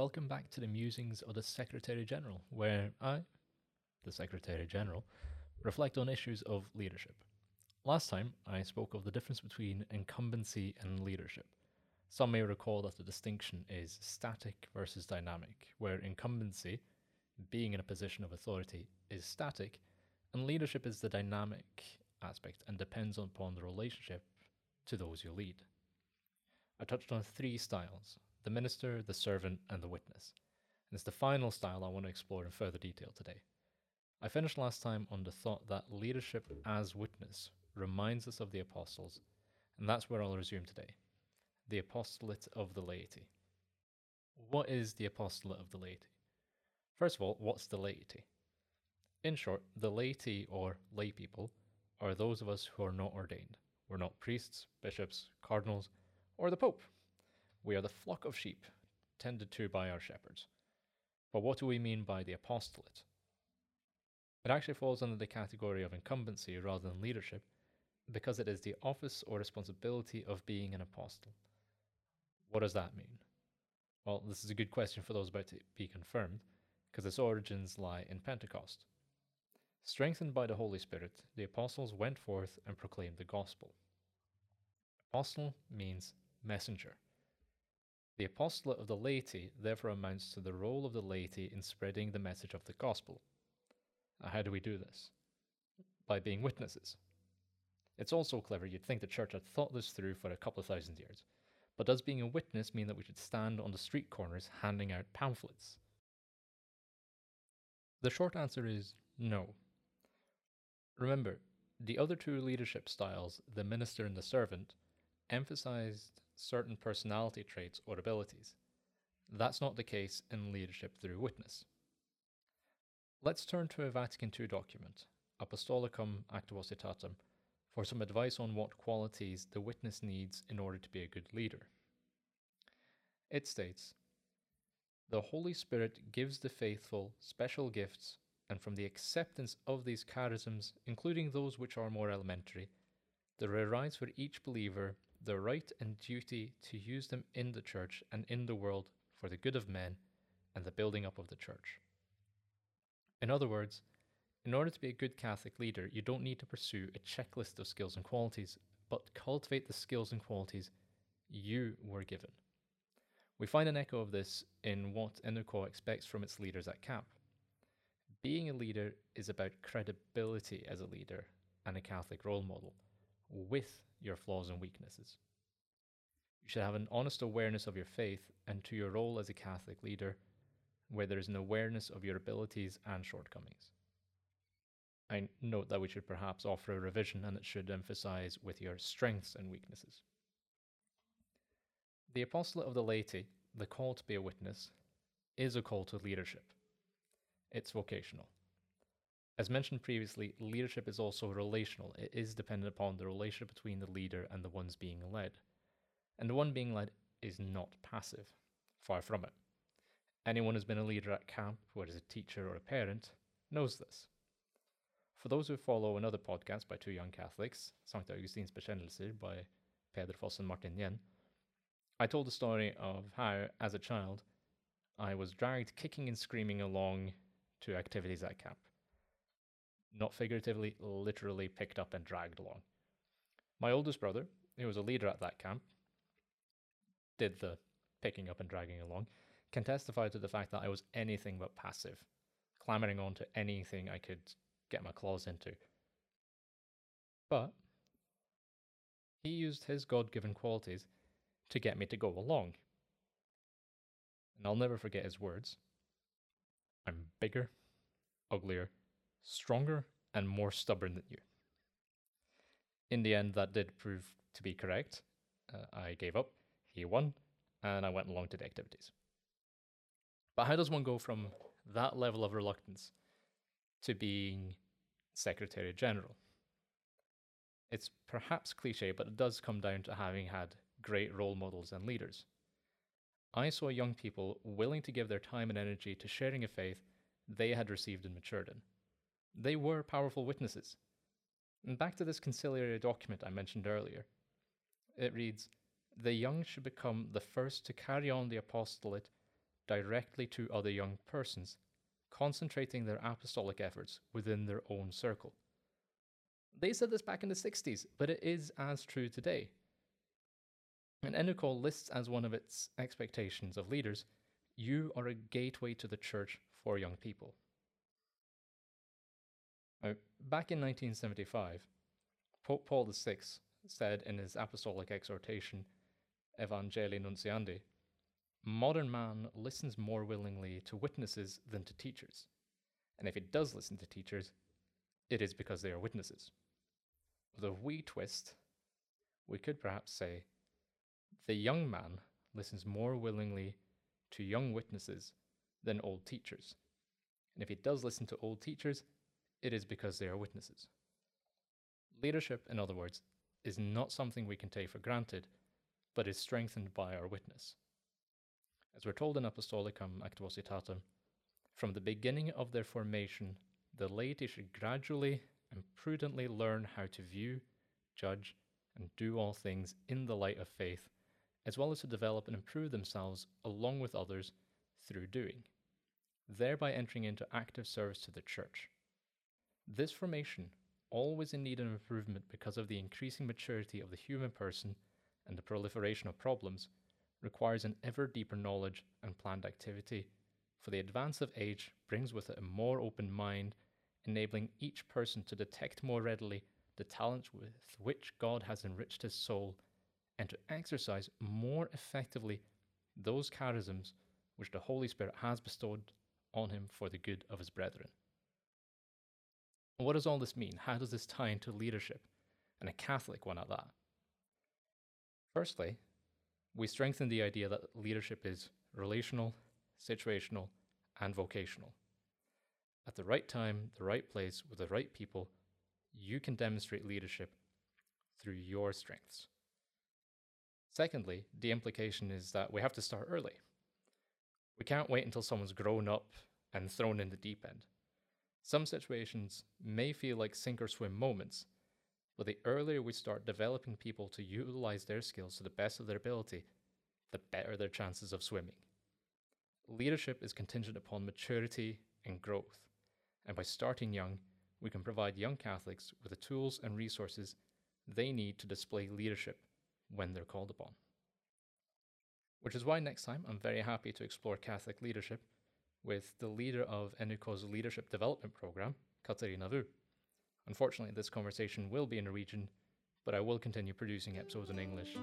welcome back to the musings of the Secretary General, where I, the Secretary General, reflect on issues of leadership. Last time, I spoke of the difference between incumbency and leadership. Some may recall that the distinction is static versus dynamic, where incumbency, being in a position of authority, is static, and leadership is the dynamic aspect and depends upon the relationship to those you lead. I touched on three styles the minister, the servant, and the witness. And it's the final style I want to explore in further detail today. I finished last time on the thought that leadership as witness reminds us of the apostles, and that's where I'll resume today the apostolate of the laity. What is the apostolate of the laity? First of all, what's the laity? In short, the laity or lay people are those of us who are not ordained. We're not priests, bishops, cardinals, or the Pope. We are the flock of sheep, tended to by our shepherds. But what do we mean by the apostolate? It actually falls under the category of incumbency rather than leadership because it is the office or responsibility of being an apostle. What does that mean? Well, this is a good question for those about to be confirmed because its origins lie in Pentecost. Strengthened by the Holy Spirit, the apostles went forth and proclaimed the gospel. Apostle means messenger. The apostolate of the laity therefore amounts to the role of the laity in spreading the message of the gospel. Now, how do we do this? By being witnesses. It's also clever, you'd think the church had thought this through for a couple of thousand years. But does being a witness mean that we should stand on the street corners handing out pamphlets? The short answer is no. Remember, the other two leadership styles, the minister and the servant, emphasized certain personality traits or abilities. That's not the case in leadership through witness. Let's turn to a Vatican II document, Apostolicam Actuositatem, for some advice on what qualities the witness needs in order to be a good leader. It states The Holy Spirit gives the faithful special gifts, and from the acceptance of these charisms, including those which are more elementary, there arise for each believer the right and duty to use them in the church and in the world for the good of men and the building up of the church. In other words, in order to be a good Catholic leader, you don't need to pursue a checklist of skills and qualities, but cultivate the skills and qualities you were given. We find an echo of this in what Innerco expects from its leaders at CAP. Being a leader is about credibility as a leader and a Catholic role model, with your flaws and weaknesses. You should have an honest awareness of your faith and to your role as a Catholic leader, where there is an awareness of your abilities and shortcomings. I note that we should perhaps offer a revision and it should emphasize with your strengths and weaknesses. The apostolate of the laity, the call to be a witness, is a call to leadership. It's vocational. As mentioned previously, leadership is also relational. It is dependent upon the relationship between the leader and the ones being led. And the one being led is not passive, far from it. Anyone who's been a leader at camp, whether as a teacher or a parent, knows this. For those who follow another podcast by two young Catholics, St. Augustine's Bekännelser by Pedro Foss and Martin Yen, I told the story of how, as a child, I was dragged kicking and screaming along to activities at camp not figuratively, literally picked up and dragged along. My oldest brother, who was a leader at that camp, did the picking up and dragging along, can testify to the fact that I was anything but passive, clambering onto anything I could get my claws into. But he used his God given qualities to get me to go along. And I'll never forget his words I'm bigger, uglier, stronger and more stubborn than you. In the end, that did prove to be correct. Uh, I gave up, he won, and I went along to the activities. But how does one go from that level of reluctance to being Secretary General? It's perhaps cliche, but it does come down to having had great role models and leaders. I saw young people willing to give their time and energy to sharing a faith they had received and matured in. They were powerful witnesses. And back to this conciliatory document I mentioned earlier. It reads The young should become the first to carry on the apostolate directly to other young persons, concentrating their apostolic efforts within their own circle. They said this back in the 60s, but it is as true today. And Enukol lists as one of its expectations of leaders you are a gateway to the church for young people. Back in 1975, Pope Paul VI said in his apostolic exhortation, Evangelii Nuntiandi, modern man listens more willingly to witnesses than to teachers. And if he does listen to teachers, it is because they are witnesses. With a wee twist, we could perhaps say the young man listens more willingly to young witnesses than old teachers. And if he does listen to old teachers, it is because they are witnesses. Leadership, in other words, is not something we can take for granted, but is strengthened by our witness. As we're told in Apostolicam Actuositatem, from the beginning of their formation, the laity should gradually and prudently learn how to view, judge, and do all things in the light of faith, as well as to develop and improve themselves along with others through doing, thereby entering into active service to the Church. This formation, always in need of improvement because of the increasing maturity of the human person and the proliferation of problems, requires an ever deeper knowledge and planned activity, for the advance of age brings with it a more open mind, enabling each person to detect more readily the talents with which God has enriched his soul, and to exercise more effectively those charisms which the Holy Spirit has bestowed on him for the good of his brethren. What does all this mean? How does this tie into leadership, and a Catholic one at that? Firstly, we strengthen the idea that leadership is relational, situational, and vocational. At the right time, the right place, with the right people, you can demonstrate leadership through your strengths. Secondly, the implication is that we have to start early. We can't wait until someone's grown up and thrown in the deep end. Some situations may feel like sink or swim moments, but the earlier we start developing people to utilize their skills to the best of their ability, the better their chances of swimming. Leadership is contingent upon maturity and growth, and by starting young, we can provide young Catholics with the tools and resources they need to display leadership when they're called upon. Which is why next time I'm very happy to explore Catholic leadership with the leader of Enuko's leadership development program, Katarina Vu. Unfortunately, this conversation will be in Norwegian, but I will continue producing episodes in English.